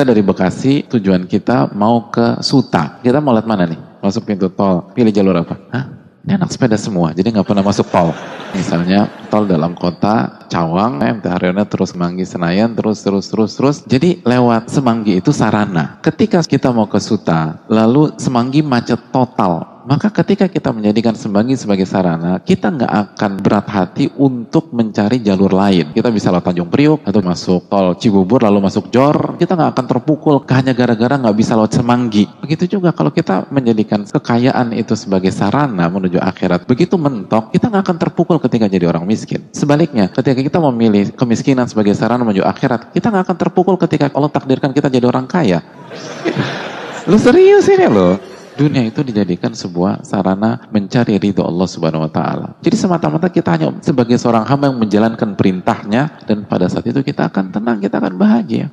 Kita dari Bekasi, tujuan kita mau ke Suta. Kita mau lihat mana nih? Masuk pintu tol. Pilih jalur apa? Hah? Ini anak sepeda semua, jadi nggak pernah masuk tol. Misalnya tol dalam kota Cawang, MT Haryono terus Semanggi Senayan, terus terus terus terus. Jadi lewat Semanggi itu sarana. Ketika kita mau ke Suta, lalu Semanggi macet total. Maka ketika kita menjadikan Semanggi sebagai sarana, kita nggak akan berat hati untuk mencari jalur lain. Kita bisa lewat Tanjung Priuk atau masuk tol Cibubur lalu masuk Jor. Kita nggak akan terpukul hanya gara-gara nggak bisa lewat Semanggi. Begitu juga kalau kita menjadikan kekayaan itu sebagai sarana menuju akhirat. Begitu mentok, kita nggak akan terpukul ketika jadi orang miskin. Sebaliknya, ketika kita memilih kemiskinan sebagai sarana menuju akhirat, kita nggak akan terpukul ketika Allah takdirkan kita jadi orang kaya. Lu serius ini loh. Dunia itu dijadikan sebuah sarana mencari ridho Allah Subhanahu wa taala. Jadi semata-mata kita hanya sebagai seorang hamba yang menjalankan perintahnya dan pada saat itu kita akan tenang, kita akan bahagia.